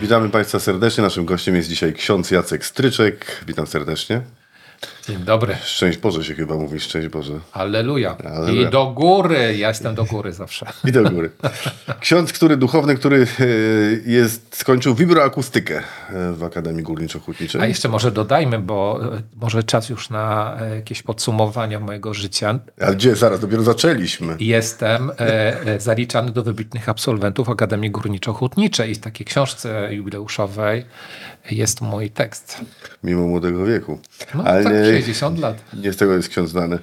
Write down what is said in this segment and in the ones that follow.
Witamy Państwa serdecznie. Naszym gościem jest dzisiaj ksiądz Jacek Stryczek. Witam serdecznie. Dzień dobry. Szczęść Boże się chyba mówi, szczęść Boże. Alleluja. Alleluja. I do góry. Ja jestem do góry zawsze. I do góry. Ksiądz, który duchowny, który e, jest, skończył vibroakustykę e, w Akademii Górniczo-Hutniczej. A jeszcze może dodajmy, bo e, może czas już na jakieś podsumowania mojego życia. Ale gdzie? Zaraz, dopiero zaczęliśmy. Jestem zaliczany do wybitnych absolwentów Akademii Górniczo-Hutniczej i w takiej książce jubileuszowej jest mój tekst. Mimo młodego wieku. No Ale tak, nie, 60 lat. nie z tego jest ksiądz znany.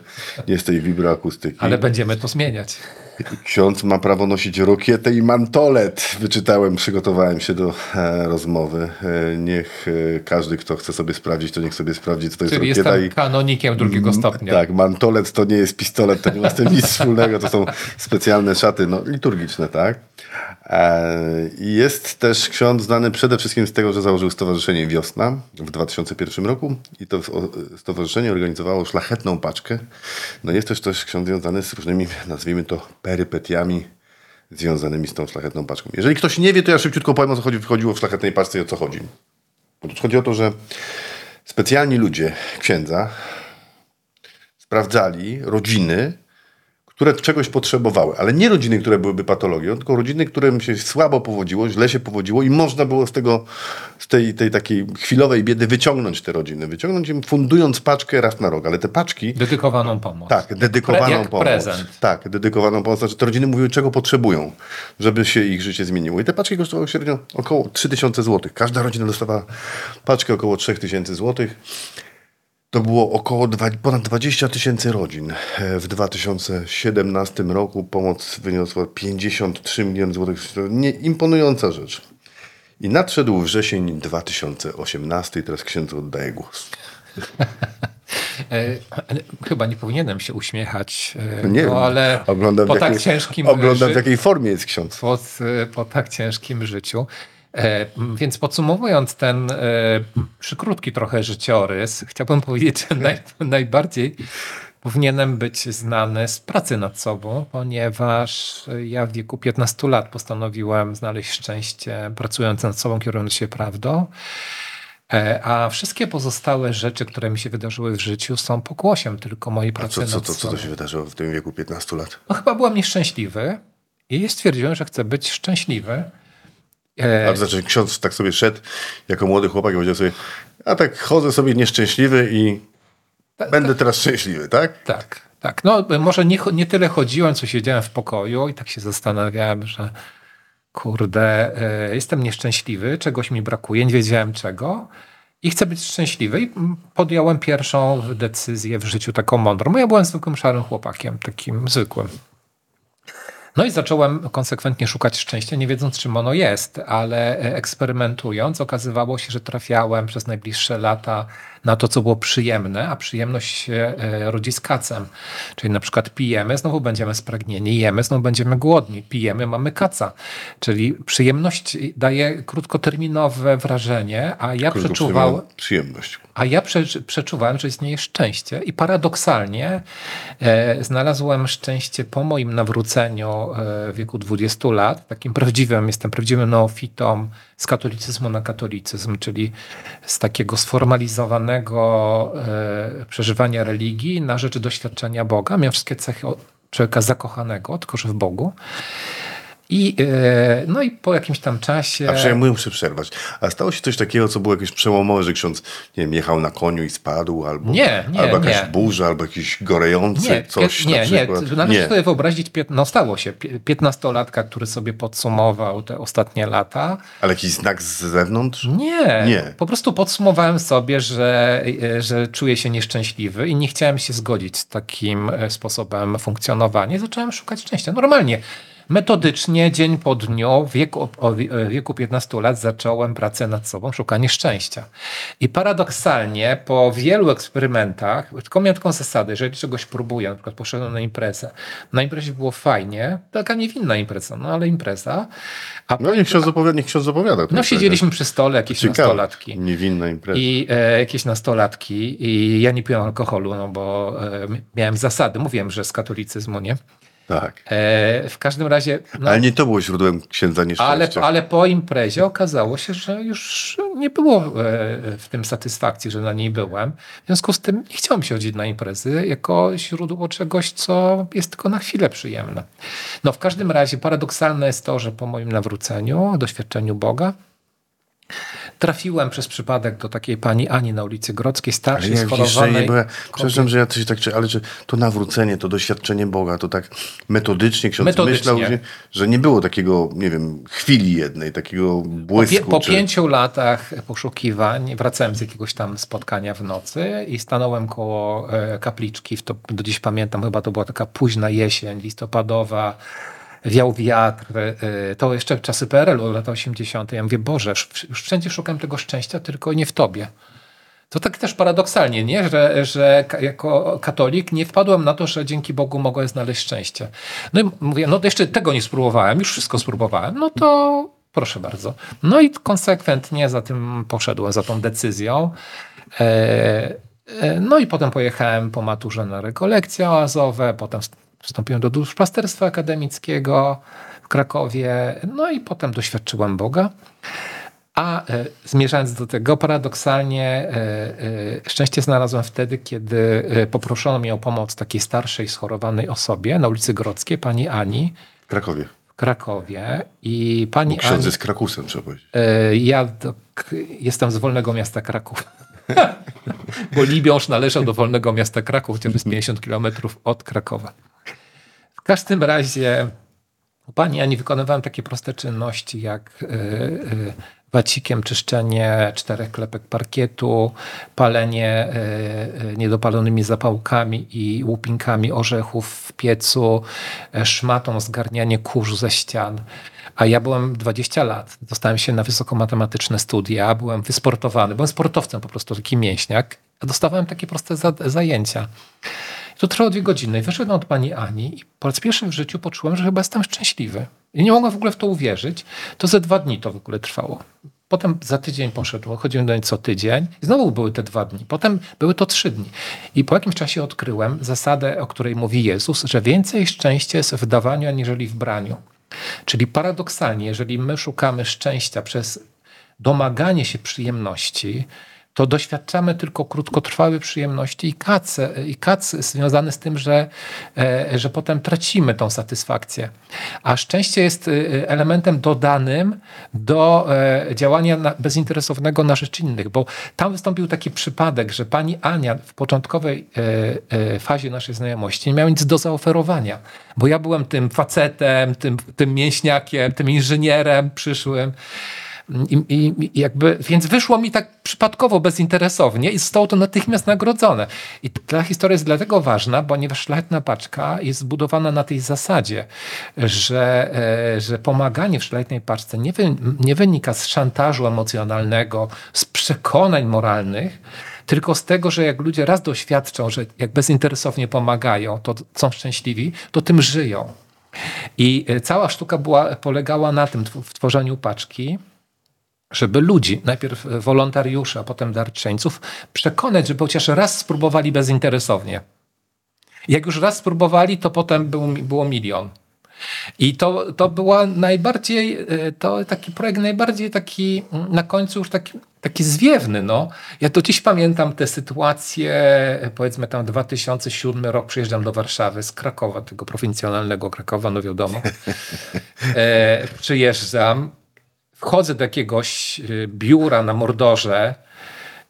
Nie z tej vibroakustyki. Ale będziemy to zmieniać. Ksiądz ma prawo nosić rokietę i mantolet. Wyczytałem, przygotowałem się do e, rozmowy. E, niech e, każdy, kto chce sobie sprawdzić, to niech sobie sprawdzi, co to jest Czyli rokieta. jestem kanonikiem drugiego stopnia. Tak, mantolet to nie jest pistolet, to nie ma z tym nic wspólnego, to są specjalne szaty no, liturgiczne, tak? E, I jest też ksiądz znany przede wszystkim z tego, że założył Stowarzyszenie Wiosna w 2001 roku i to stowarzyszenie organizowało szlachetną paczkę. No jest też też ksiądz związany z różnymi, nazwijmy to, perypetiami związanymi z tą szlachetną paczką. Jeżeli ktoś nie wie, to ja szybciutko powiem, o co chodzi, chodziło w szlachetnej paczce i o co chodzi. Otóż chodzi o to, że specjalni ludzie księdza sprawdzali rodziny, które czegoś potrzebowały, ale nie rodziny, które byłyby patologią, tylko rodziny, którym się słabo powodziło, źle się powodziło i można było z tego, z tej, tej takiej chwilowej biedy wyciągnąć te rodziny, wyciągnąć im fundując paczkę raz na rok, ale te paczki, Dedykowaną pomoc. tak, dedykowaną Pre- jak pomoc. prezent. Tak, dedykowaną pomoc, znaczy te rodziny mówiły, czego potrzebują, żeby się ich życie zmieniło. I te paczki kosztowały średnio około 3000 zł. Każda rodzina dostawała paczkę około 3000 zł. To było około dwa, ponad 20 tysięcy rodzin. E, W 2017 roku pomoc wyniosła 53 miliony złotych. Nie, imponująca rzecz. I nadszedł wrzesień 2018 i teraz księdzu oddaję głos. E, Chyba nie powinienem się uśmiechać, e, Nie no, ale oglądam, po tak jakiej, ciężkim oglądam w jakiej formie jest ksiądz. po, po tak ciężkim życiu. E, Więc podsumowując ten e, przykrótki trochę życiorys, chciałbym powiedzieć, że naj, najbardziej powinienem być znany z pracy nad sobą, ponieważ ja w wieku 15 lat postanowiłem znaleźć szczęście pracując nad sobą, kierując się prawdą. E, A wszystkie pozostałe rzeczy, które mi się wydarzyły w życiu, są pokłosiem tylko mojej A pracy co, co, co, co sobą. to się wydarzyło w tym wieku 15 lat? No chyba byłem nieszczęśliwy i stwierdziłem, że chcę być szczęśliwy. E, A znaczy ksiądz tak sobie szedł jako młody chłopak i powiedział sobie, a tak chodzę sobie nieszczęśliwy i będę teraz szczęśliwy, tak? tak, tak. No może nie, nie tyle chodziłem, co siedziałem w pokoju i tak się zastanawiałem, że kurde, e, jestem nieszczęśliwy, czegoś mi brakuje, nie wiedziałem czego i chcę być szczęśliwy i podjąłem pierwszą decyzję w życiu taką mądrą. Ja byłem zwykłym szarym chłopakiem, takim zwykłym. No i zacząłem konsekwentnie szukać szczęścia, nie wiedząc czym ono jest, ale e, eksperymentując okazywało się, że trafiałem przez najbliższe lata na to, co było przyjemne, a przyjemność się e, rodzi z kacem. Czyli na przykład pijemy, znowu będziemy spragnieni, jemy, znowu będziemy głodni, pijemy, mamy kaca. Czyli przyjemność daje krótkoterminowe wrażenie, a ja przeczuwałem... Przyjemność. A ja prze, przeczuwałem, że istnieje szczęście i paradoksalnie e, znalazłem szczęście po moim nawróceniu e, w wieku 20 lat. Takim prawdziwym, jestem prawdziwym neofitą z katolicyzmu na katolicyzm, czyli z takiego sformalizowanego e, przeżywania religii na rzecz doświadczenia Boga. Miał wszystkie cechy człowieka zakochanego, tylko że w Bogu. I, e, no i po jakimś tam czasie... A przynajmniej muszę przerwać. A stało się coś takiego, co było jakieś przełomowe, że ksiądz, nie wiem, jechał na koniu i spadł, albo, Nie, nie, albo jakaś nie. burza, albo jakiś gorejący Nie, coś nie, na nie. przykład. Należy sobie wyobrazić, no stało się, Pię- piętnastolatka, który sobie podsumował te ostatnie lata. Ale jakiś znak z zewnątrz? Nie, Nie. po prostu podsumowałem sobie, że, e, że czuję się nieszczęśliwy i nie chciałem się zgodzić z takim e, sposobem funkcjonowania. I zacząłem szukać szczęścia. Normalnie. Metodycznie, dzień po dniu, w wieku, wie- w wieku 15 lat zacząłem pracę nad sobą, szukanie szczęścia. I paradoksalnie, po wielu eksperymentach, tylko miałem taką zasadę, jeżeli czegoś próbuję, na przykład poszedłem na imprezę, na imprezie było fajnie, taka niewinna impreza, no ale impreza, a No niech ksiądz opowiada. Niech ksiądz opowiada no siedzieliśmy przy stole, jakieś Ciekawe. nastolatki. Niewinna impreza. I e, jakieś nastolatki i ja nie piłem alkoholu, no bo e, miałem zasady, mówiłem, że z katolicyzmu, nie? Tak. E, w każdym razie. No, Ale nie to było źródłem księdza ale, nieszczęścia. ale po imprezie okazało się, że już nie było e, w tym satysfakcji, że na niej byłem. W związku z tym nie chciałem się chodzić na imprezy jako źródło czegoś, co jest tylko na chwilę przyjemne. No w każdym razie paradoksalne jest to, że po moim nawróceniu, doświadczeniu Boga, trafiłem przez przypadek do takiej pani Ani na ulicy Grodzkiej, Ale starszej, ja widzisz, że schorowanej. nie byłem, kobiety. przepraszam, że ja coś tak, ale że to nawrócenie, to doświadczenie Boga, to tak metodycznie ksiądz Metodycznie. myślał, że, że nie było takiego, nie wiem, chwili jednej, takiego Po, błysku. pie, po czy... pięciu latach poszukiwań wracałem z jakiegoś tam spotkania w nocy i stanąłem koło e, kapliczki. W To, do dziś pamiętam, chyba to była taka późna jesień, listopadowa. Wiał wiatr, e, to jeszcze czasy PRL-u, lata 80. Ja mówię, Boże, już- wszędzie szukam tego szczęścia, tylko nie w Tobie. To tak też paradoksalnie, nie? Że, że jako katolik nie wpadłem na to, że dzięki Bogu mogłem znaleźć szczęście. No i mówię, no to jeszcze tego nie spróbowałem, już wszystko spróbowałem, no to proszę bardzo. No i konsekwentnie za tym poszedłem, za tą decyzją. E, e, no i potem pojechałem po maturze na rekolekcje oazowe, potem wstąpiłem do duszpasterstwa akademickiego w Krakowie, no i potem doświadczyłem Boga. A e, zmierzając do tego, paradoksalnie e, e, szczęście znalazłem wtedy, kiedy poproszono mnie o pomoc takiej starszej, schorowanej osobie na ulicy Grodzkiej, pani Ani W Krakowie. w Krakowie. I pani Ksiądz Ani, jest Krakusem, trzeba powiedzieć. ja do, k, jestem z Wolnego Miasta Kraków. Bo Libiąż należał do Wolnego Miasta Kraków, gdzie jest 50 kilometrów od Krakowa. W każdym razie u pani Ani wykonywałem takie proste czynności jak y, y, wacikiem czyszczenie czterech klepek parkietu, palenie y, niedopalonymi zapałkami i łupinkami orzechów w piecu, szmatą zgarnianie kurzu ze ścian. A ja byłem 20 lat, dostałem się na wysokomatematyczne studia, byłem wysportowany, byłem sportowcem po prostu, taki mięśniak. A dostawałem takie proste za, zajęcia. To trwało dwie godziny. I wyszedłem od pani Ani i po raz pierwszy w życiu poczułem, że chyba jestem szczęśliwy. I nie mogłem w ogóle w to uwierzyć. To ze dwa dni to w ogóle trwało. Potem za tydzień poszedłem, chodziłem do niej co tydzień i znowu były te dwa dni. Potem były to trzy dni. I po jakimś czasie odkryłem zasadę, o której mówi Jezus, że więcej szczęścia jest w dawaniu, aniżeli w braniu. Czyli paradoksalnie, jeżeli my szukamy szczęścia przez domaganie się przyjemności, to doświadczamy tylko krótkotrwałej przyjemności i kac, i kac związany z tym, że, e, że potem tracimy tą satysfakcję. A szczęście jest e, elementem dodanym do e, działania bezinteresownego na rzecz innych, bo tam wystąpił taki przypadek, że pani Ania w początkowej fazie naszej znajomości nie miała nic do zaoferowania, bo ja byłem tym facetem, tym, tym mięśniakiem, tym inżynierem przyszłym. I, i, jakby, więc wyszło mi tak przypadkowo, bezinteresownie i zostało to natychmiast nagrodzone. I ta historia jest dlatego ważna, ponieważ szlachetna paczka jest zbudowana na tej zasadzie, że, e, że pomaganie w szlachetnej paczce nie, wy, nie wynika z szantażu emocjonalnego, z przekonań moralnych, tylko z tego, że jak ludzie raz doświadczą, że jak bezinteresownie pomagają, to są szczęśliwi, to tym żyją. I e, cała sztuka była, polegała na tym w tworzeniu paczki, żeby ludzi, najpierw wolontariuszy, a potem darczyńców, przekonać, żeby chociaż raz spróbowali bezinteresownie. Jak już raz spróbowali, to potem był, było milion. I to, to była najbardziej, e, to taki projekt najbardziej taki, mm, na końcu już taki, taki zwiewny. No. Ja do dziś pamiętam te sytuacje, e, powiedzmy tam 2007 rok, przyjeżdżam do Warszawy z Krakowa, tego prowincjonalnego Krakowa, no wiadomo. E, przyjeżdżam, wchodzę do jakiegoś y, biura na Mordorze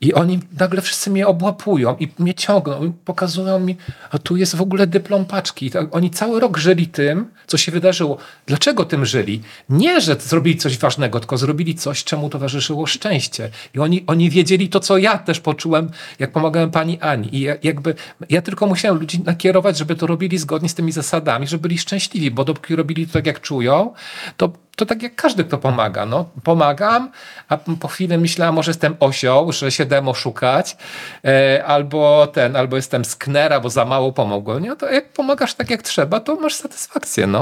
i oni nagle wszyscy mnie obłapują i mnie ciągną i pokazują mi, a tu jest w ogóle dyplom paczki. Tak, oni cały rok żyli tym, co się wydarzyło. Dlaczego tym żyli? Nie, że zrobili coś ważnego, tylko zrobili coś, czemu towarzyszyło szczęście. I oni, oni wiedzieli to, co ja też poczułem, jak pomagałem pani Ani. I ja, jakby, ja tylko musiałem ludzi nakierować, żeby to robili zgodnie z tymi zasadami, żeby byli szczęśliwi, bo dopóki robili to tak, jak czują, to to tak jak każdy, kto pomaga. No, pomagam, a po chwili myślałem, może jestem osioł, że się demo szukać, e, albo ten, albo jestem sknera, bo za mało pomogłem. Nie? To jak pomagasz tak jak trzeba, to masz satysfakcję. No.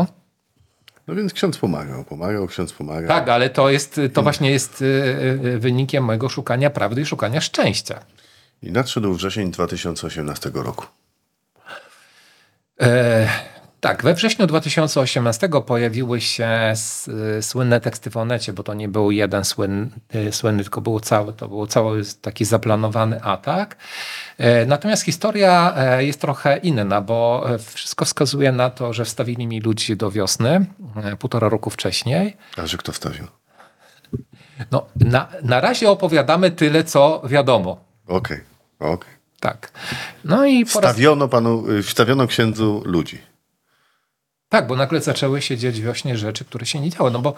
No więc ksiądz pomagał, pomagał, ksiądz pomagał. Tak, ale to, jest, to właśnie jest y, y, wynikiem mojego szukania prawdy i szukania szczęścia. I nadszedł wrzesień 2018 roku. E, Tak, we wrześniu 2018 pojawiły się s- słynne teksty w Onecie, bo to nie był jeden słynny, słynny tylko było cały, to był cały taki zaplanowany atak. E, Natomiast historia e, jest trochę inna, bo e, wszystko wskazuje na to, że wstawili mi ludzi do wiosny, półtora roku wcześniej. A że kto wstawił? No, na, na razie opowiadamy tyle, co wiadomo. Okej, okej. Tak. No i po raz Wstawiono panu, y, wstawiono księdzu ludzi. Tak, bo nagle zaczęły się dziać wiośnie rzeczy, które się nie działy. No bo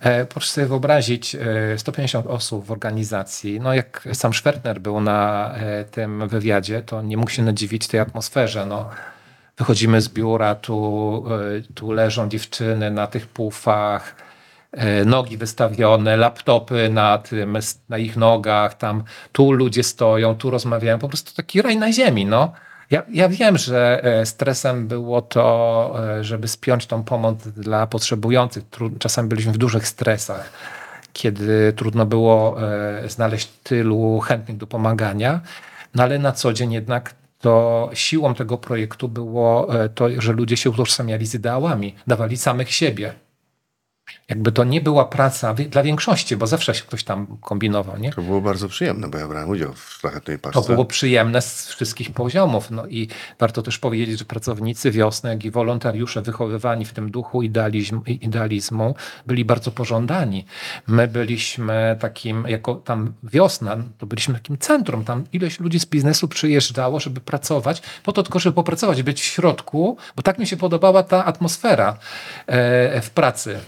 e, proszę sobie wyobrazić, e, 150 osób w organizacji, no jak sam Schwertner był na e, tym wywiadzie, to nie mógł się nadziwić tej atmosferze. No, wychodzimy z biura, tu, e, tu leżą dziewczyny na tych pufach, e, nogi wystawione, laptopy na, tym, na ich nogach, tam tu ludzie stoją, tu rozmawiają, po prostu taki raj na ziemi, no. Ja, ja wiem, że e, stresem było to, e, żeby spiąć tą pomoc dla potrzebujących. Czasami byliśmy w dużych stresach, kiedy trudno było e, znaleźć tylu chętnych do pomagania, no ale na co dzień jednak to siłą tego projektu było to, że ludzie się utożsamiali z ideałami, dawali samych siebie. Jakby to nie była praca dla większości, bo zawsze się ktoś tam kombinował, nie? To było bardzo przyjemne, bo ja brałem udział w szlachetnej paczce. To było przyjemne z wszystkich poziomów. No i warto też powiedzieć, że pracownicy wiosny, jak i wolontariusze wychowywani w tym duchu idealizm, idealizmu byli bardzo pożądani. My byliśmy takim, jako tam wiosna, to byliśmy takim centrum. Tam ileś ludzi z biznesu przyjeżdżało, żeby pracować, po to tylko, żeby popracować, być w środku, bo tak mi się podobała ta atmosfera e, w pracy.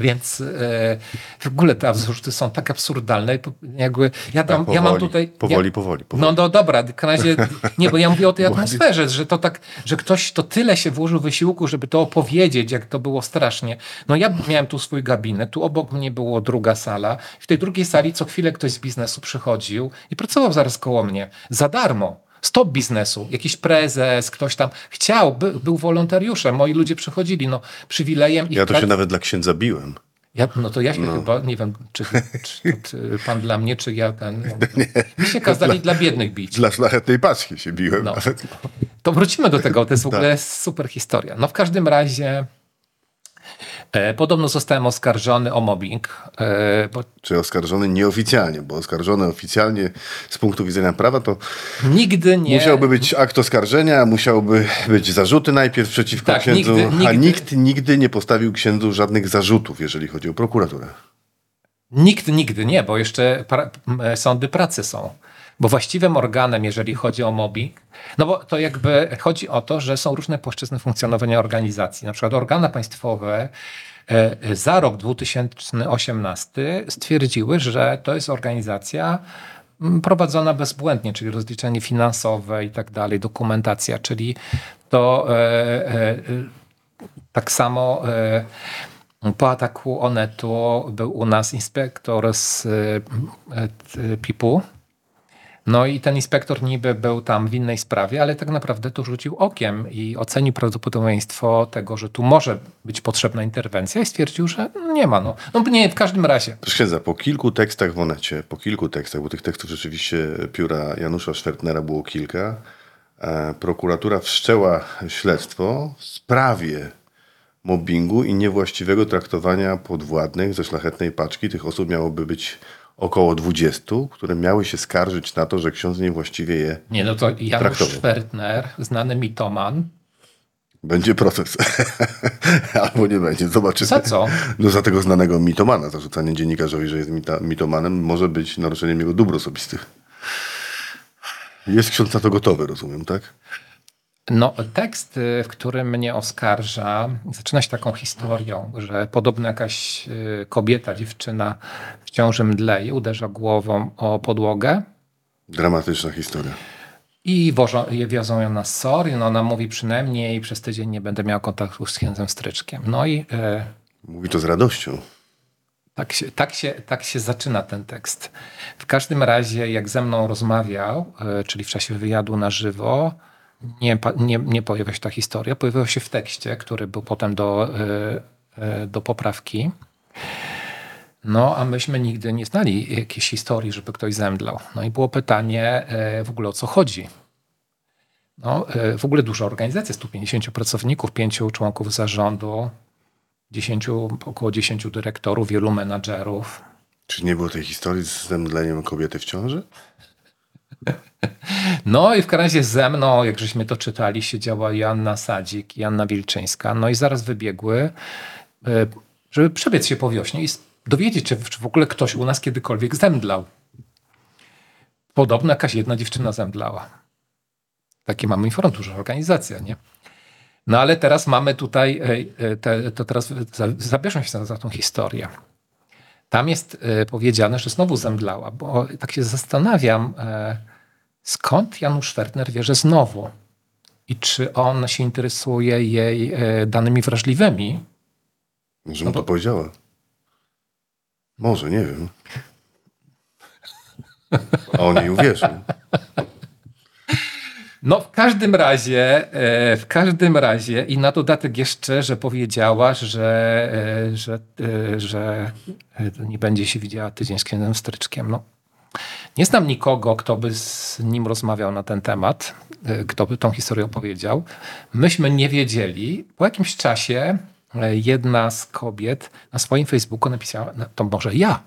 Więc e, w ogóle te zarzuty są tak absurdalne. Jakby ja, dam, Tak, ja mam powoli, tutaj. Powoli, ja, powoli, powoli. no, no dobra, w razie, nie, bo ja mówię o tej atmosferze, że to tak, że ktoś to tyle się włożył wysiłku, żeby to opowiedzieć, jak to było strasznie. No ja miałem tu swój gabinet, tu obok mnie było druga sala. W tej drugiej sali co chwilę ktoś z biznesu przychodził i pracował zaraz koło mnie. Za darmo. Stop biznesu, jakiś prezes, ktoś tam chciał, by, był wolontariuszem, moi ludzie przychodzili, no przywilejem Ja to się nawet dla księdza biłem. ja, no to ja się chyba, nie wiem, czy, czy ty, pan dla mnie, czy ja ten. Mi się kazali dla biednych bić. Dla szlachetnej paczki się biłem No. nawet. To wrócimy do tego, to jest w Tak. ogóle super historia. No w każdym razie podobno zostałem oskarżony o mobbing, e, bo Czy oskarżony nieoficjalnie, bo oskarżony oficjalnie z punktu widzenia prawa to nigdy nie... musiałby być akt oskarżenia, musiałby być zarzuty najpierw przeciwko Tak, księdzu, nigdy- a nigdy- nikt nigdy nie postawił księdzu żadnych zarzutów, jeżeli chodzi o prokuraturę. Nikt nigdy nie, bo jeszcze pra, e, sądy pracy są. Bo właściwym organem, jeżeli chodzi o mobbing, no bo to jakby chodzi o to, że są różne płaszczyzny funkcjonowania organizacji. Na przykład organa państwowe e, za rok 2018 stwierdziły, że to jest organizacja mm, prowadzona bezbłędnie, czyli rozliczenie finansowe i tak dalej, dokumentacja, czyli to e, e, e, tak samo e, po ataku Onetu był u nas inspektor z e, e, PIP-u. No i ten inspektor niby był tam w innej sprawie, ale tak naprawdę tu rzucił okiem i ocenił prawdopodobieństwo tego, że tu może być potrzebna interwencja i stwierdził, że nie ma. No, no nie, w każdym razie. Proszę księdza, po kilku tekstach w Onecie, po kilku tekstach, bo tych tekstów rzeczywiście pióra Janusza Schwertnera było kilka, e, prokuratura wszczęła śledztwo w sprawie mobbingu i niewłaściwego traktowania podwładnych ze szlachetnej paczki. Tych osób miałoby być około 20, które miały się skarżyć na to, że ksiądz niewłaściwie je Nie, no to Janusz Traktował. Schwertner, znany mitoman. będzie proces. Albo nie będzie, zobaczymy. Za co? No za tego znanego mitomana. Zarzucanie dziennikarzowi, że jest mita, mitomanem, może być naruszeniem jego dóbr osobistych. Jest ksiądz na to gotowy, rozumiem, tak? No, tekst, y, w którym mnie oskarża, zaczyna się taką historią, że podobno jakaś y, kobieta, dziewczyna w ciąży mdleje, uderza głową o podłogę Dramatyczna historia. i wożą, je wiozą ją na SOR no, ona mówi przynajmniej przez tydzień nie będę miała kontaktu z księdzem Stryczkiem. No i e, Mówi to z radością. tak, się, tak, się, tak się zaczyna ten tekst. W każdym razie, jak ze mną rozmawiał, e, czyli w czasie wywiadu na żywo, nie, nie, nie pojawia się ta historia. Pojawiła się w tekście, który był potem do, e, e, do poprawki. No, a myśmy nigdy nie znali jakiejś historii, żeby ktoś zemdlał. No i było pytanie e, w ogóle o co chodzi. No, w ogóle duża organizacja, 150 pracowników, 5 członków zarządu, 10, około 10 dyrektorów, wielu menadżerów. Czy nie było tej historii z zemdleniem kobiety w ciąży? No i w razie ze mną, jak żeśmy to czytali, siedziała Joanna Sadzik i Anna Wilczyńska. No i zaraz wybiegły, e, żeby przebiec się po wiośnie i dowiedzieć, czy w ogóle ktoś u nas kiedykolwiek zemdlał. Podobno jakaś jedna dziewczyna zemdlała. Takie mamy informacje, duża organizacja, nie? No ale teraz mamy tutaj, e, e, te, to teraz zabierzmy się za, za tą historię. Tam jest powiedziane, że znowu zemdlała, bo tak się zastanawiam, skąd Janusz Wertner wie, że znowu? I czy on się interesuje jej danymi wrażliwymi? Może mu to powiedziała. Może, nie wiem. A on jej uwierzył. No w każdym razie, e, w każdym razie i na dodatek jeszcze, że powiedziała, że, e, że, e, że nie będzie się widziała tydzień z księdzem Stryczkiem. No. Nie znam nikogo, kto by z nim rozmawiał na ten temat, kto by tą historię opowiedział. Myśmy nie wiedzieli. Po jakimś czasie jedna z kobiet na swoim Facebooku napisała, no, to może ja.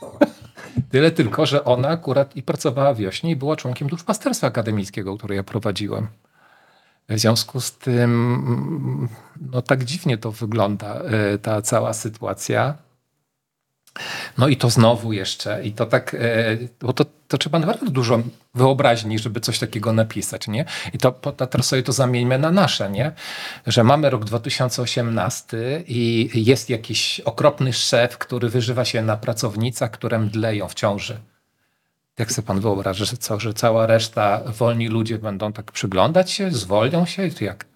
Tyle tylko, że ona akurat i pracowała w i była członkiem duszpasterstwa akademickiego, które ja prowadziłem. W związku z tym, no tak dziwnie to wygląda, e, ta cała sytuacja. No i to znowu jeszcze, i to tak, e, bo to, to trzeba naprawdę dużo wyobraźni, żeby coś takiego napisać, nie? I to, to teraz sobie to zamieńmy na nasze, nie? Że mamy rok 2018 i jest jakiś okropny szef, który wyżywa się na pracownicach, które mdleją w ciąży. Jak sobie pan wyobraża, że, co, że cała reszta, wolni ludzie będą tak przyglądać się, zwolnią się? Jak?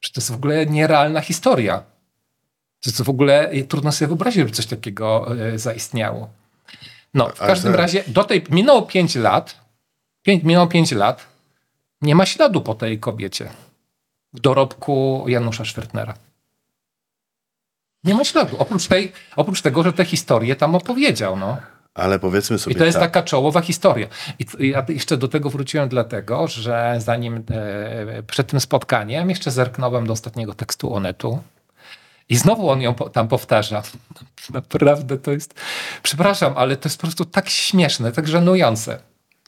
Że to jest w ogóle nierealna historia. To jest w ogóle trudno sobie wyobrazić, żeby coś takiego e, zaistniało. No, w każdym razie do tej minęło 5 lat. Pięć, minęło 5 lat. Nie ma śladu po tej kobiecie w dorobku Janusza Szwertnera. Nie ma śladu. Oprócz, tej, oprócz tego, że te historie tam opowiedział. No. Ale powiedzmy sobie. I to jest tak. taka czołowa historia. I ja jeszcze do tego wróciłem dlatego, że zanim e, przed tym spotkaniem jeszcze zerknąłem do ostatniego tekstu Onetu. I znowu on ją tam powtarza. Naprawdę to jest. Przepraszam, ale to jest po prostu tak śmieszne, tak żenujące.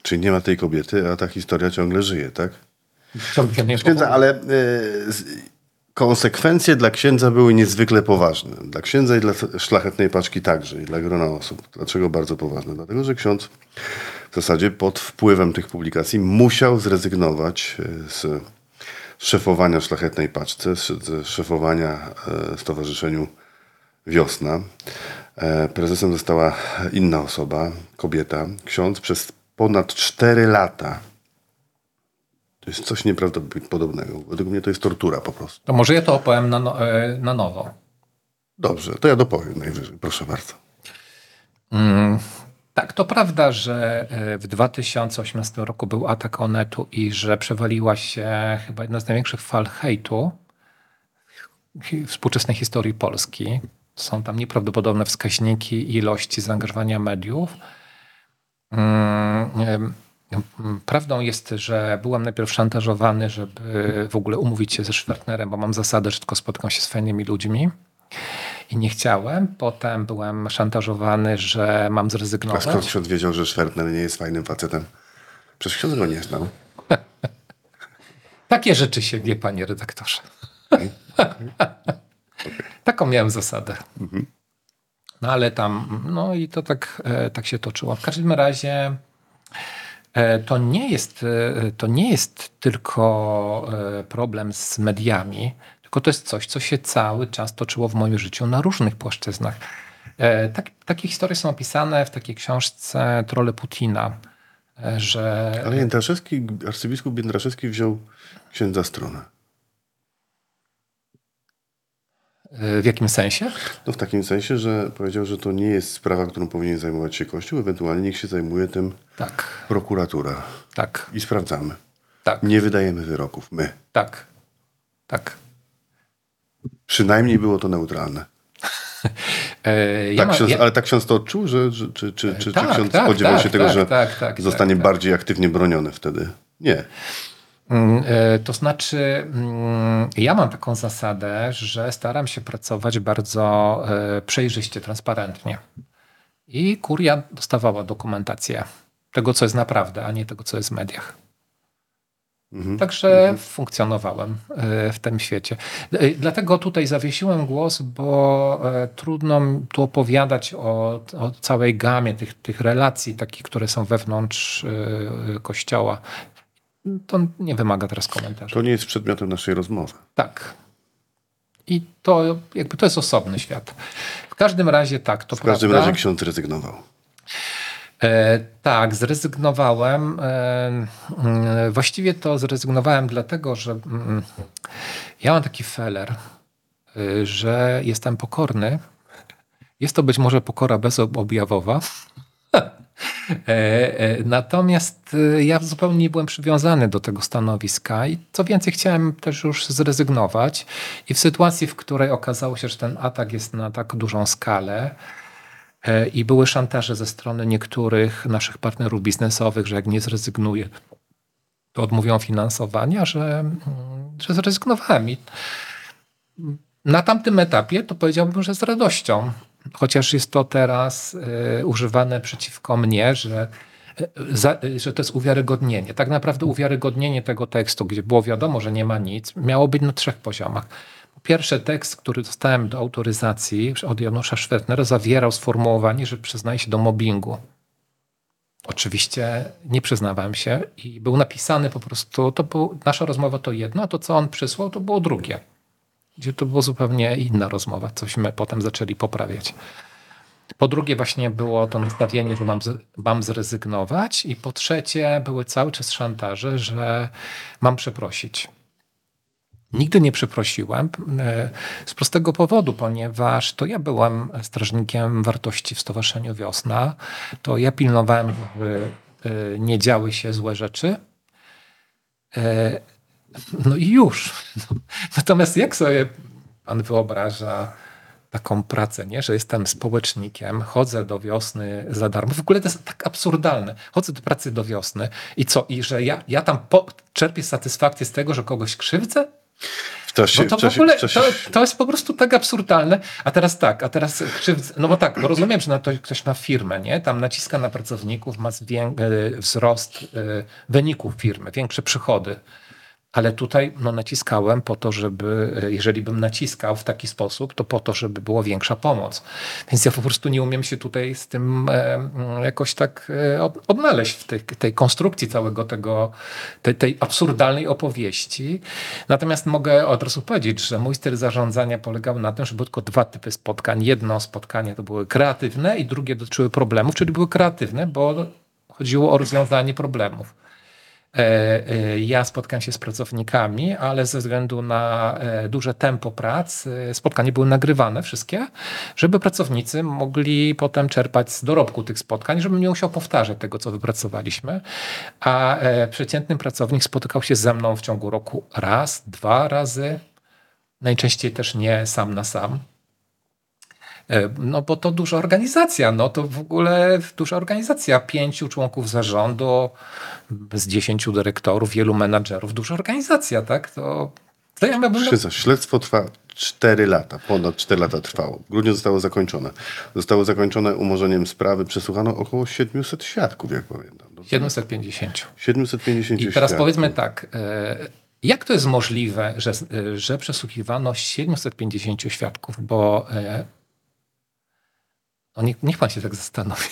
Czyli nie ma tej kobiety, a ta historia ciągle żyje, tak? Ciągle nie księdza, ale y, konsekwencje dla księdza były niezwykle poważne. Dla księdza i dla szlachetnej paczki także, i dla grona osób. Dlaczego bardzo poważne? Dlatego, że ksiądz w zasadzie pod wpływem tych publikacji musiał zrezygnować e, z szefowania Szlachetnej Paczce, szefowania e, Stowarzyszeniu Wiosna. E, prezesem została inna osoba, kobieta, ksiądz przez ponad 4 lata. To jest coś nieprawdopodobnego. Według mnie to jest tortura po prostu. To może ja to opowiem na, no, e, na nowo. Dobrze, to ja dopowiem najwyżej. Proszę bardzo. Mm, tak, to prawda, że e, w 2018 roku był atak Onetu i że przewaliła się chyba jedna z największych fal hejtu w współczesnej historii Polski. Są tam nieprawdopodobne wskaźniki ilości zaangażowania mediów. Mm, prawdą jest, że byłem najpierw szantażowany, żeby w ogóle umówić się ze Schwertnerem, bo mam zasadę, że tylko spotkam się z fajnymi ludźmi i nie chciałem. Potem byłem szantażowany, że mam zrezygnować. A skąd ksiądz wiedział, że Schwertner nie jest fajnym facetem? Przecież ksiądz go nie znał. Takie rzeczy się wie, panie redaktorze. Okay. Taką miałem zasadę. Mhm. No ale tam, no i to tak, e, tak się toczyło. W każdym razie e, to nie jest, e, to nie jest tylko problem z mediami, tylko to jest coś, co się cały czas toczyło w moim życiu na różnych płaszczyznach. E, tak, takie historie są opisane w takiej książce Trole Putina, e, że... Ale Jędraszewski, arcybiskup Jędraszewski wziął księdza stronę. E, w jakim sensie? No w takim sensie, że powiedział, że to nie jest sprawa, którą powinien zajmować się Kościół, ewentualnie niech się zajmuje tym tak. prokuratura. Tak. I sprawdzamy. Tak. Nie wydajemy wyroków, my. Tak. Tak. Przynajmniej było to neutralne. E, ja tak ksiądz, ja... Ale tak ksiądz to odczuł, że, że czy, czy, czy, tak, czy ksiądz tak, spodziewał tak, się tego, tak, że tak, tak, zostanie bardziej aktywnie broniony wtedy? Nie. Mm, e, To znaczy, mm, ja mam taką zasadę, że staram się pracować bardzo e, przejrzyście, transparentnie. I kuria dostawała dokumentację tego, co jest naprawdę, a nie tego, co jest w mediach. Mhm. Także funkcjonowałem e, w tym świecie. E, Dlatego tutaj zawiesiłem głos, bo e, trudno mi tu opowiadać o, o całej gamie tych, tych relacji, takich, które są wewnątrz kościoła. To nie wymaga teraz komentarza. To nie jest przedmiotem naszej rozmowy. Tak. I to jakby to jest osobny świat. W każdym razie tak, to W każdym prawda. razie ksiądz rezygnował. E, tak, zrezygnowałem. E, mm, właściwie to zrezygnowałem dlatego, że mm, ja mam taki feler, y, że jestem pokorny. Jest to być może pokora bezobjawowa. E, Natomiast y, ja zupełnie nie byłem przywiązany do tego stanowiska i co więcej, chciałem też już zrezygnować. I w sytuacji, w której okazało się, że ten atak jest na tak dużą skalę, I były szantaże ze strony niektórych naszych partnerów biznesowych, że jak nie zrezygnuję, to odmówią finansowania, że, mm, że zrezygnowałem. I na tamtym etapie to powiedziałbym, że z radością. Chociaż jest to teraz e, używane przeciwko mnie, że, e, za, e, że to jest uwiarygodnienie. Tak naprawdę uwiarygodnienie tego tekstu, gdzie było wiadomo, że nie ma nic, miało być na trzech poziomach. Pierwszy tekst, który dostałem do autoryzacji od Janusza Szwetnera, zawierał sformułowanie, że przyznaje się do mobbingu. Oczywiście nie przyznawałem się i był napisany po prostu, to był, nasza rozmowa to jedno, a to co on przysłał to było drugie. Gdzie to było zupełnie inna rozmowa, cośmy potem zaczęli poprawiać. Po drugie właśnie było to nastawienie, że mam, mam zrezygnować i po trzecie były cały czas szantaże, że mam przeprosić. Nigdy nie przeprosiłem e, z prostego powodu, ponieważ to ja byłem strażnikiem wartości w Stowarzyszeniu Wiosna. To ja pilnowałem, żeby e, nie działy się złe rzeczy. E, No i już. Natomiast jak sobie pan wyobraża taką pracę, nie? że jestem społecznikiem, chodzę do wiosny za darmo. W ogóle to jest tak absurdalne. Chodzę do pracy do wiosny i co? I że ja, ja tam po, czerpię satysfakcję z tego, że kogoś krzywdzę? Czasie, No to czasie, w ogóle, to, to jest po prostu tak absurdalne. A teraz tak, a teraz no bo tak, bo rozumiem, że na to ktoś ma firmę, nie? Tam naciska na pracowników, ma zwię- e, wzrost e, wyników firmy, większe przychody. Ale tutaj no, naciskałem po to, żeby, e, jeżeli bym naciskał w taki sposób, to po to, żeby była większa pomoc. Więc ja po prostu nie umiem się tutaj z tym e, jakoś tak e, od- odnaleźć w tej, tej konstrukcji całego tego, tej, tej absurdalnej opowieści. Natomiast mogę od razu powiedzieć, że mój styl zarządzania polegał na tym, że były tylko dwa typy spotkań. Jedno spotkanie to były kreatywne i drugie dotyczyły problemów, czyli były kreatywne, bo chodziło o rozwiązanie problemów. E, e, Ja spotkałem się z pracownikami, ale ze względu na e, duże tempo prac, spotkania były nagrywane wszystkie, żeby pracownicy mogli potem czerpać z dorobku tych spotkań, żebym nie musiał powtarzać tego, co wypracowaliśmy. A przeciętny pracownik spotykał się ze mną w ciągu roku raz, dwa razy, najczęściej też nie sam na sam. E, No bo to duża organizacja, no to w ogóle duża organizacja, pięciu członków zarządu, z dziesięciu dyrektorów, wielu menadżerów, duża organizacja, tak? To, to ja. Proszę co, śledztwo trwa 4 lata, ponad 4 lata trwało. W grudniu zostało zakończone. Zostało zakończone umorzeniem sprawy. Przesłuchano około 700 świadków, jak pamiętam. Dobrze? 750. 750 I teraz świadków. powiedzmy tak, e, jak to jest możliwe, że, e, że przesłuchiwano 750 świadków, bo no niech, niech pan się tak zastanowi.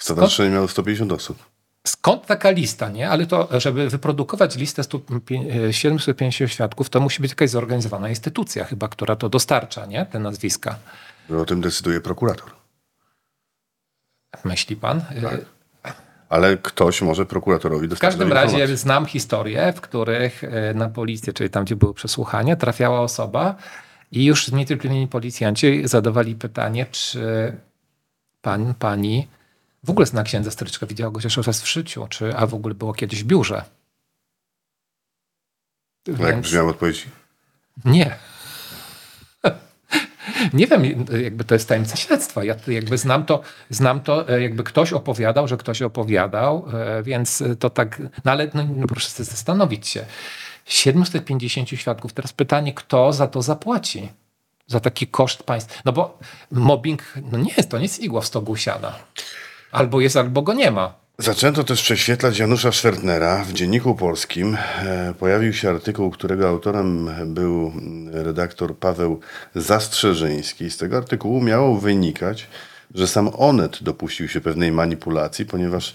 Stowarzyszenie miało 150 osób. Skąd taka lista, nie? Ale to, żeby wyprodukować listę 100 pię- e, 750 świadków, to musi być jakaś zorganizowana instytucja chyba, która to dostarcza, nie? Te nazwiska. O tym decyduje prokurator. Myśli pan? E, Tak. Ale ktoś może prokuratorowi W dostarczyć każdym razie znam historie, w których e, na policję, czyli tam, gdzie były przesłuchania, trafiała osoba i już zniecierpliwieni policjanci zadawali pytanie, czy pan, pani w ogóle zna księdza Stryczka, widziała go chociaż raz w życiu, czy, a w ogóle było kiedyś w biurze. Jak brzmiały odpowiedzi? Nie. Nie wiem, jakby to jest tajemnica śledztwa. Ja jakby znam to, znam to, e, jakby ktoś opowiadał, że ktoś opowiadał, e, więc to tak, no ale no, no proszę zastanowić się. 750 świadków. Teraz pytanie, kto za to zapłaci? Za taki koszt państwa. No bo mobbing, no nie jest to nic igła w stogu siana. Albo jest, albo go nie ma. Zaczęto też prześwietlać Janusza Schwertnera w Dzienniku Polskim. E, pojawił się artykuł, którego autorem był redaktor Paweł Zastrzeżyński. Z tego artykułu miało wynikać, że sam Onet dopuścił się pewnej manipulacji, ponieważ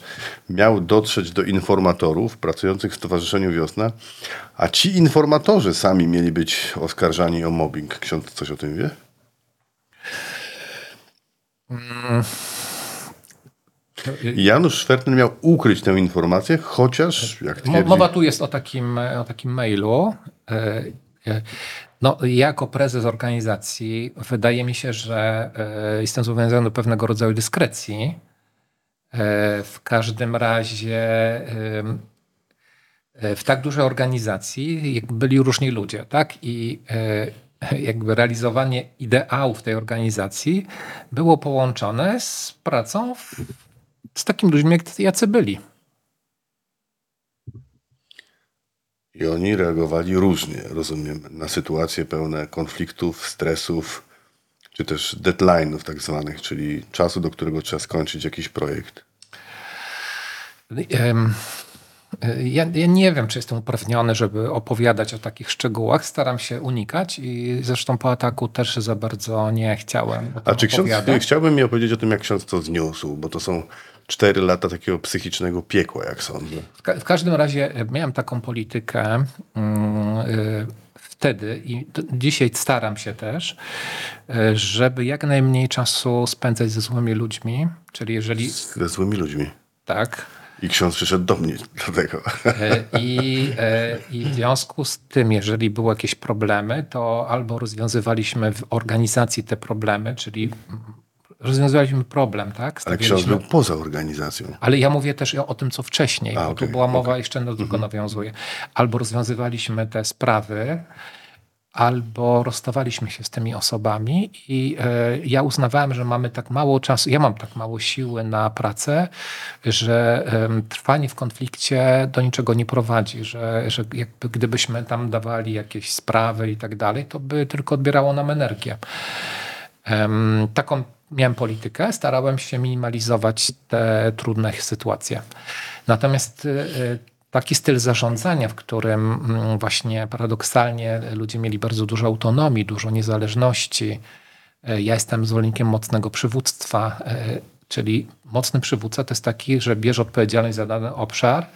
miał dotrzeć do informatorów pracujących w Stowarzyszeniu Wiosna, a ci informatorzy sami mieli być oskarżani o mobbing. Ksiądz coś o tym wie? Mm. Janusz Szwertner miał ukryć tę informację, chociaż jak twierdzi... Mowa tu jest o takim, o takim mailu. E, e, no, jako prezes organizacji wydaje mi się, że e, jestem zobowiązany do pewnego rodzaju dyskrecji. W każdym razie w tak dużej organizacji byli różni ludzie, tak? I jakby realizowanie ideałów tej organizacji było połączone z pracą w z takimi ludźmi, jak jacy byli. I oni reagowali różnie, rozumiem, na sytuacje pełne konfliktów, stresów, czy też deadline'ów tak zwanych, czyli czasu, do którego trzeba skończyć jakiś projekt. Ja, ja, nie wiem, czy jestem uprawniony, żeby opowiadać o takich szczegółach. Staram się unikać i zresztą po ataku też za bardzo nie chciałem. A czy ksiądz, chciałbym mi opowiedzieć o tym, jak ksiądz to zniósł, bo to są cztery lata takiego psychicznego piekła, jak sądzę. W, ka w każdym razie e, miałem taką politykę yy, wtedy i dzisiaj staram się też, yy, żeby jak najmniej czasu spędzać ze złymi ludźmi, czyli jeżeli... Ze złymi ludźmi? Tak. I ksiądz przyszedł do mnie do tego. I, I, w związku z tym, jeżeli były jakieś problemy, to albo rozwiązywaliśmy w organizacji te problemy, czyli rozwiązywaliśmy problem, tak? Ale ksiądz był poza organizacją. Ale ja mówię też o, tym, co wcześniej, A, bo okay, tu była mowa, okay. jeszcze do tego mhm. nawiązuje. Albo rozwiązywaliśmy te sprawy, albo rozstawaliśmy się z tymi osobami i e, ja uznawałem, że mamy tak mało czasu, ja mam tak mało siły na pracę, że e, trwanie w konflikcie do niczego nie prowadzi, że, że jakby gdybyśmy tam dawali jakieś sprawy i tak dalej, to by tylko odbierało nam energię. taką miałem politykę, starałem się minimalizować te trudne sytuacje. Natomiast y, y, taki styl zarządzania, w którym mm, właśnie paradoksalnie ludzie mieli bardzo dużo autonomii, dużo niezależności. Y, ja jestem zwolennikiem mocnego przywództwa, czyli mocny przywódca to jest taki, że bierze odpowiedzialność za dany obszar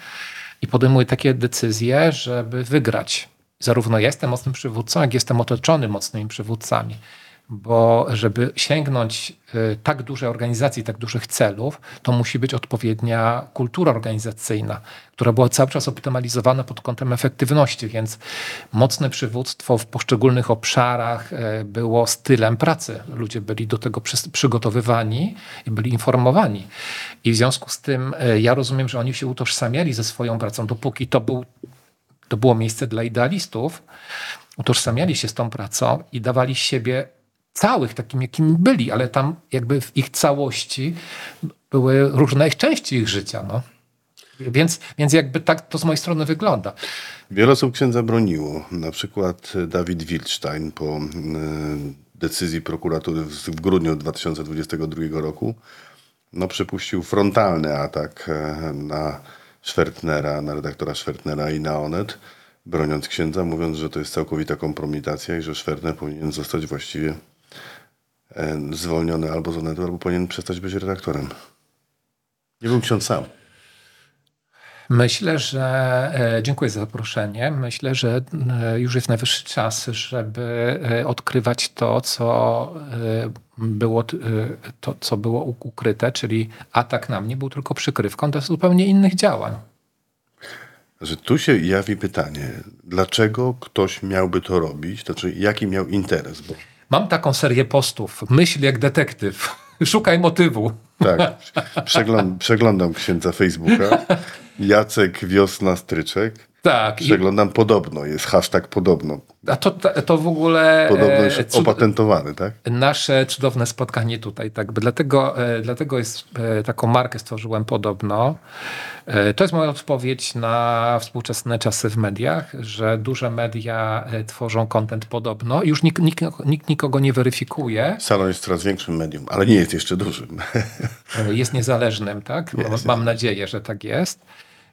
i podejmuje takie decyzje, żeby wygrać. Zarówno ja jestem mocnym przywódcą, jak jestem otoczony mocnymi przywódcami bo żeby sięgnąć y, tak dużej organizacji, tak dużych celów, to musi być odpowiednia kultura organizacyjna, która była cały czas optymalizowana pod kątem efektywności, więc mocne przywództwo w poszczególnych obszarach y, było stylem pracy. Ludzie byli do tego przygotowywani i byli informowani. I w związku z tym y, ja rozumiem, że oni się utożsamiali ze swoją pracą, dopóki to, był, to było miejsce dla idealistów, utożsamiali się z tą pracą i dawali siebie całych, takim jakimi byli, ale tam jakby w ich całości były różne części ich życia. No. Więc, więc jakby tak to z mojej strony wygląda. Wiele osób księdza broniło. Na przykład Dawid Wildstein po e, decyzji prokuratury w grudniu 2022 roku no, przypuścił frontalny atak e, na Schwertnera, na redaktora Schwertnera i na Onet, broniąc księdza, mówiąc, że to jest całkowita kompromitacja i że Schwertner powinien zostać właściwie zwolniony albo z Onetu, albo powinien przestać być redaktorem. Nie był ksiądz sam. Myślę, że e, dziękuję za zaproszenie. Myślę, że e, już jest najwyższy czas, żeby odkrywać to, co było, to, co było ukryte, czyli atak na mnie był tylko przykrywką do zupełnie innych działań. Że tu się jawi pytanie, dlaczego ktoś miałby to robić? Znaczy, jaki miał interes? Bo Mam taką serię postów. Myśl jak detektyw. Szukaj motywu. Tak. Przeglądam, przeglądam księdza Facebooka. Jacek Wiosna Stryczek. Tak. I, Przeglądam podobno, jest hashtag podobno. A to, to w ogóle Podobno e, już cud- opatentowany, tak? nasze cudowne spotkanie tutaj. Tak, dlatego, e, dlatego jest e, taką markę stworzyłem podobno. E, To jest moja odpowiedź na współczesne czasy w mediach, że duże media e, tworzą content podobno. Już nikt, nikt, nikt nikogo nie weryfikuje. Salon jest coraz większym medium, ale nie jest jeszcze dużym. E, jest niezależnym, tak? Mam- Jest, Mam nadzieję, że tak jest.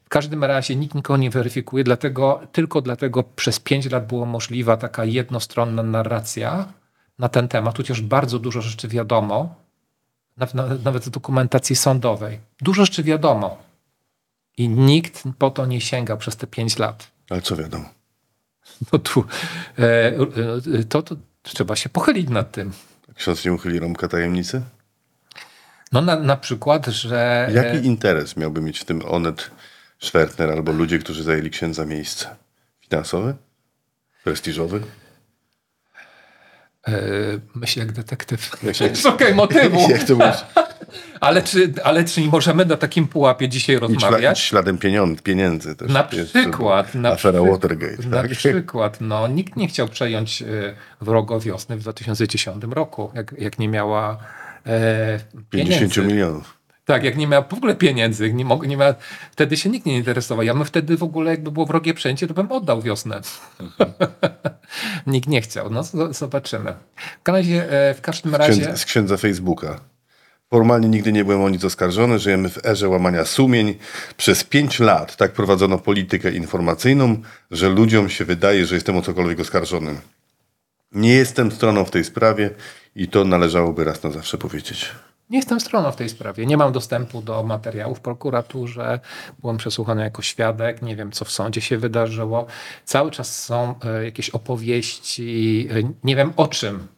W każdym razie nikt nikogo nie weryfikuje, dlatego, tylko dlatego przez pięć lat była możliwa taka jednostronna narracja na ten temat, chociaż bardzo dużo rzeczy wiadomo, nawet, z dokumentacji sądowej. Dużo rzeczy wiadomo. I nikt po to nie sięgał przez te pięć lat. Ale co wiadomo? No tu, e, e, to, to trzeba się pochylić nad tym. Ksiądz nie uchyli rąbka tajemnicy? No na, na przykład, że... Jaki interes miałby mieć w tym Onet Schwertner albo ludzie, którzy zajęli księdza miejsce? Finansowy? Prestiżowy? e, myślę jak detektyw. Jak- Szukaj motywu. Jak to mówisz? Ale czy, ale czy nie możemy na takim pułapie dzisiaj rozmawiać? śladem pieniądz, pieniędzy też. Na przykład, na Afera przy- Watergate, Na tak? przykład, no, nikt nie chciał przejąć y, wrogo wiosny w 2010 roku, jak, jak nie miała e, 50 pieniędzy. milionów. Tak, jak nie miała w ogóle pieniędzy, nie mog, nie miała, wtedy się nikt nie interesował. Ja bym wtedy w ogóle, jakby było wrogie przejęcie, to bym oddał wiosnę. nikt nie chciał, no zobaczymy. W każdym razie, e, w każdym razie Księdza, z księdza Facebooka. Formalnie nigdy nie byłem o nic oskarżony. Żyjemy w erze łamania sumień. Przez pięć lat tak prowadzono politykę informacyjną, że ludziom się wydaje, że jestem o cokolwiek oskarżony. Nie jestem stroną w tej sprawie i to należałoby raz na zawsze powiedzieć. Nie jestem stroną w tej sprawie. Nie mam dostępu do materiałów w prokuraturze. Byłem przesłuchany jako świadek. Nie wiem, co w sądzie się wydarzyło. Cały czas są e, jakieś opowieści. e, Nie wiem o czym.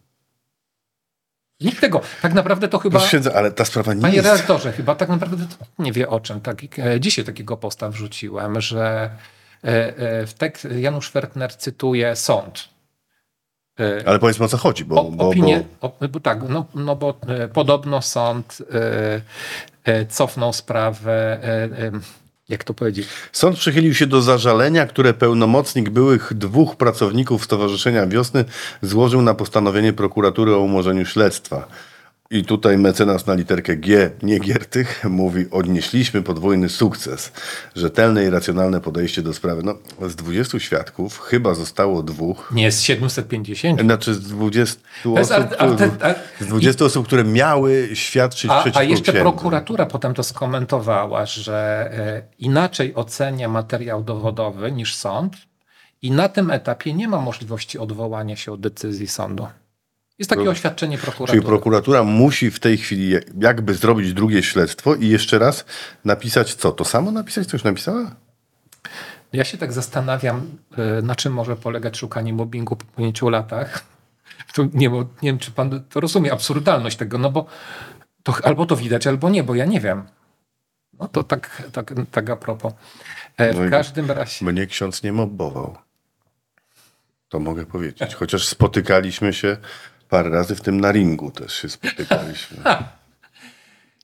Nikt tego. Tak naprawdę to chyba. Proszę księdza, ale ta sprawa nie Panie jest... redaktorze, chyba tak naprawdę to nie wie o czym. Tak, e, dzisiaj takiego posta wrzuciłem, że w tekst Janusz Fertner cytuje sąd. E, Ale powiedzmy o co chodzi, bo... o, bo, opinie, bo o, bo tak, no, no bo e, podobno sąd e, e, cofnął sprawę, jak to powiedzieć, Sąd przychylił się do zażalenia, które pełnomocnik byłych dwóch pracowników Stowarzyszenia Wiosny złożył na postanowienie prokuratury o umorzeniu śledztwa. I tutaj mecenas na literkę G, nie Giertych, mówi, odnieśliśmy podwójny sukces. Rzetelne i racjonalne podejście do sprawy. No, z 20 świadków chyba zostało dwóch. nie jest 750. Znaczy z 20 jest osób, a- z 20 osób, które miały świadczyć A, przeciwko a jeszcze księdzu. prokuratura potem to skomentowała, że e, inaczej ocenia materiał dowodowy niż sąd i na tym etapie nie ma możliwości odwołania się od decyzji sądu. Jest takie oświadczenie prokuratury. Czyli prokuratura musi w tej chwili jakby zrobić drugie śledztwo i jeszcze raz napisać co? To samo napisać? Coś napisała? Ja się tak zastanawiam, e, na czym może polegać szukanie mobbingu po pięciu latach. To nie, nie wiem, czy pan to rozumie, absurdalność tego, no bo to, albo to widać, albo nie, bo ja nie wiem. No to tak, tak, tak a propos. E, No W każdym razie. Mnie ksiądz nie mobbował. To mogę powiedzieć. Chociaż spotykaliśmy się parę razy, w tym na ringu też się spotykaliśmy.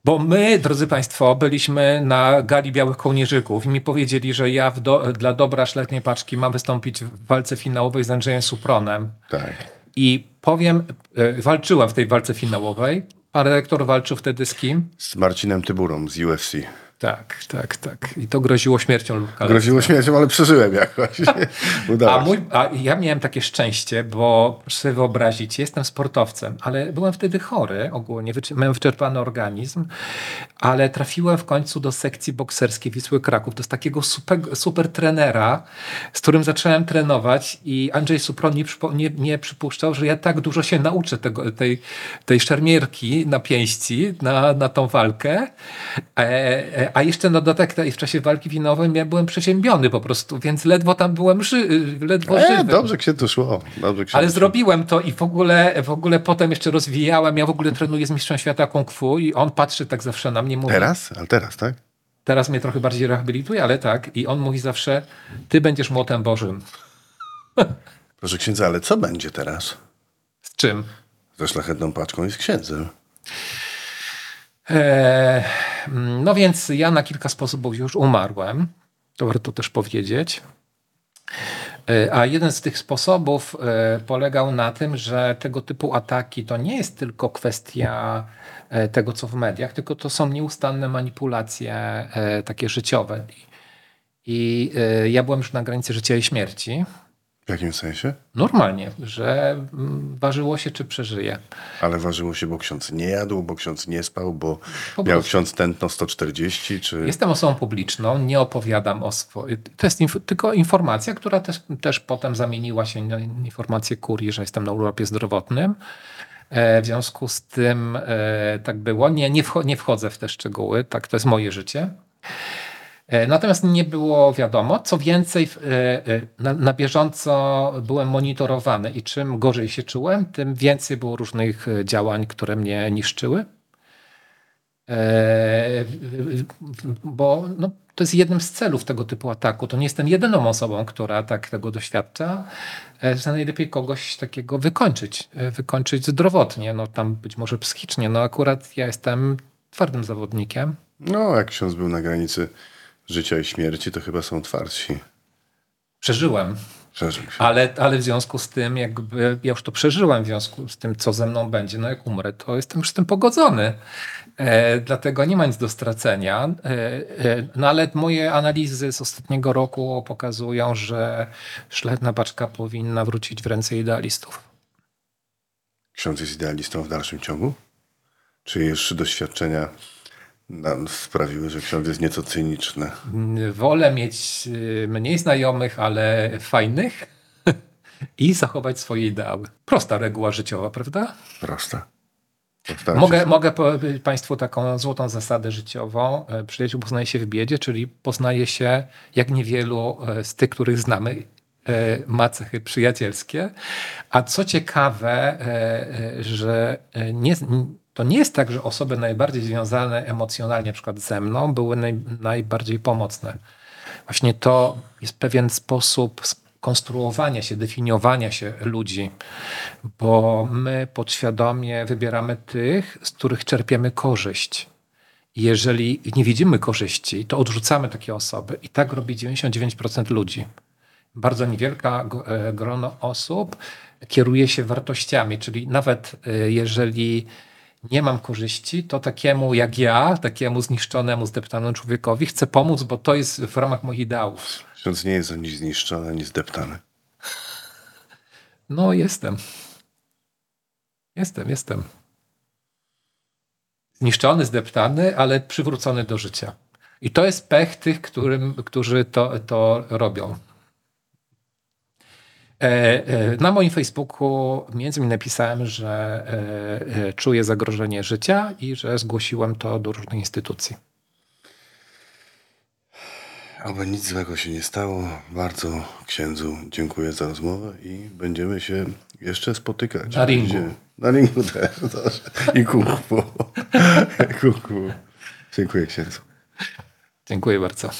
Bo my, drodzy Państwo, byliśmy na gali Białych Kołnierzyków i mi powiedzieli, że ja do, dla dobra szlachnej paczki mam wystąpić w walce finałowej z Andrzejem Supronem. Tak. I powiem, e, walczyłem w tej walce finałowej. Pan redaktor walczył wtedy z kim? Z Marcinem Tyburą z UFC. Tak, tak, tak. I to groziło śmiercią lub kalectwem. Groziło śmiercią, ale przeżyłem jakoś. Udało A, mój, a ja miałem takie szczęście, bo proszę sobie wyobrazić, jestem sportowcem, ale byłem wtedy chory ogólnie, miałem wyczerpany organizm, ale trafiłem w końcu do sekcji bokserskiej Wisły Kraków, do takiego super, super trenera, z którym zacząłem trenować i Andrzej Supron nie, nie, nie przypuszczał, że ja tak dużo się nauczę tego, tej, tej szermierki na pięści, na, na tą walkę. E, e, a jeszcze na dodatek w czasie walki winowej ja byłem przeziębiony po prostu, więc ledwo tam byłem ży, ledwo E, żywy. dobrze księdzu szło. Dobrze księdzu Ale zrobiłem to i w ogóle, w ogóle potem jeszcze rozwijałem. Ja w ogóle trenuję z mistrzem świata kung fu i on patrzy tak zawsze na mnie, mówi, Teraz? Ale teraz, tak? teraz mnie trochę bardziej rehabilituje, ale tak. I on mówi zawsze, ty będziesz młotem Bożym. Proszę księdza, ale co będzie teraz? Z czym? Ze szlachetną paczką i z księdzem. Eee, no więc ja na kilka sposobów już umarłem. To warto też powiedzieć. E, A jeden z tych sposobów e, polegał na tym, że tego typu ataki to nie jest tylko kwestia e, tego, co w mediach, tylko to są nieustanne manipulacje takie życiowe. I ja byłem już na granicy życia i śmierci. W jakim sensie? Normalnie, że mm, ważyło się, czy przeżyje. Ale ważyło się, bo ksiądz nie jadł, bo ksiądz nie spał, bo Po miał prostu. ksiądz tętno 140, czy... Jestem osobą publiczną, nie opowiadam o swoim. To jest inf- tylko informacja, która też, też potem zamieniła się na informację kurii, że jestem na urlopie zdrowotnym. E, W związku z tym e, tak było. Nie, nie, wcho- nie wchodzę w te szczegóły, tak, to jest moje życie. E, Natomiast nie było wiadomo. Co więcej, e, e, na, bieżąco byłem monitorowany i czym gorzej się czułem, tym więcej było różnych działań, które mnie niszczyły. Bo no, to jest jednym z celów tego typu ataku. To nie jestem jedyną osobą, która tak tego doświadcza, że najlepiej kogoś takiego wykończyć, wykończyć zdrowotnie, no tam być może psychicznie. No akurat ja jestem twardym zawodnikiem. No, jak ksiądz był na granicy życia i śmierci, to chyba są twardsi. Przeżyłem, Przeżył się. ale, ale w związku z tym, jakby ja już to przeżyłem, w związku z tym, co ze mną będzie, no jak umrę, to jestem już z tym pogodzony. E, dlatego nie ma nic do stracenia. E, e, no ale moje analizy z ostatniego roku pokazują, że szlachetna paczka powinna wrócić w ręce idealistów. Ksiądz jest idealistą w dalszym ciągu? Czy jeszcze doświadczenia sprawiły, że ksiądz jest nieco cyniczny? Wolę mieć y, mniej znajomych, ale fajnych i zachować swoje ideały. Prosta reguła życiowa, prawda? Prosta. Mogę, mogę powiedzieć Państwu taką złotą zasadę życiową. E, Przyjaciół poznaje się w biedzie, czyli poznaje się, jak niewielu e, z tych, których znamy, e, ma cechy przyjacielskie. A co ciekawe, że nie, to nie jest tak, że osoby najbardziej związane emocjonalnie, na przykład ze mną, były naj, najbardziej pomocne. Właśnie to jest pewien sposób konstruowania się, definiowania się ludzi, bo my podświadomie wybieramy tych, z których czerpiemy korzyść. Jeżeli nie widzimy korzyści, to odrzucamy takie osoby. I tak robi 99% ludzi. Bardzo niewielka e, grono osób kieruje się wartościami, czyli nawet e, jeżeli nie mam korzyści, to takiemu jak ja, takiemu zniszczonemu, zdeptanemu człowiekowi chcę pomóc, bo to jest w ramach moich ideałów. Ksiądz nie jest ani zniszczony, ani zdeptany. No, jestem. Jestem, jestem. Zniszczony, zdeptany, ale przywrócony do życia. I to jest pech tych, którym, którzy to, to robią. E, e, Na moim Facebooku między innymi napisałem, że e, czuję zagrożenie życia i że zgłosiłem to do różnych instytucji. Oby nic złego się nie stało. Bardzo księdzu dziękuję za rozmowę i będziemy się jeszcze spotykać. Na ringu. Będzie- Na ringu też. I kung fu. Dziękuję księdzu. Dziękuję bardzo.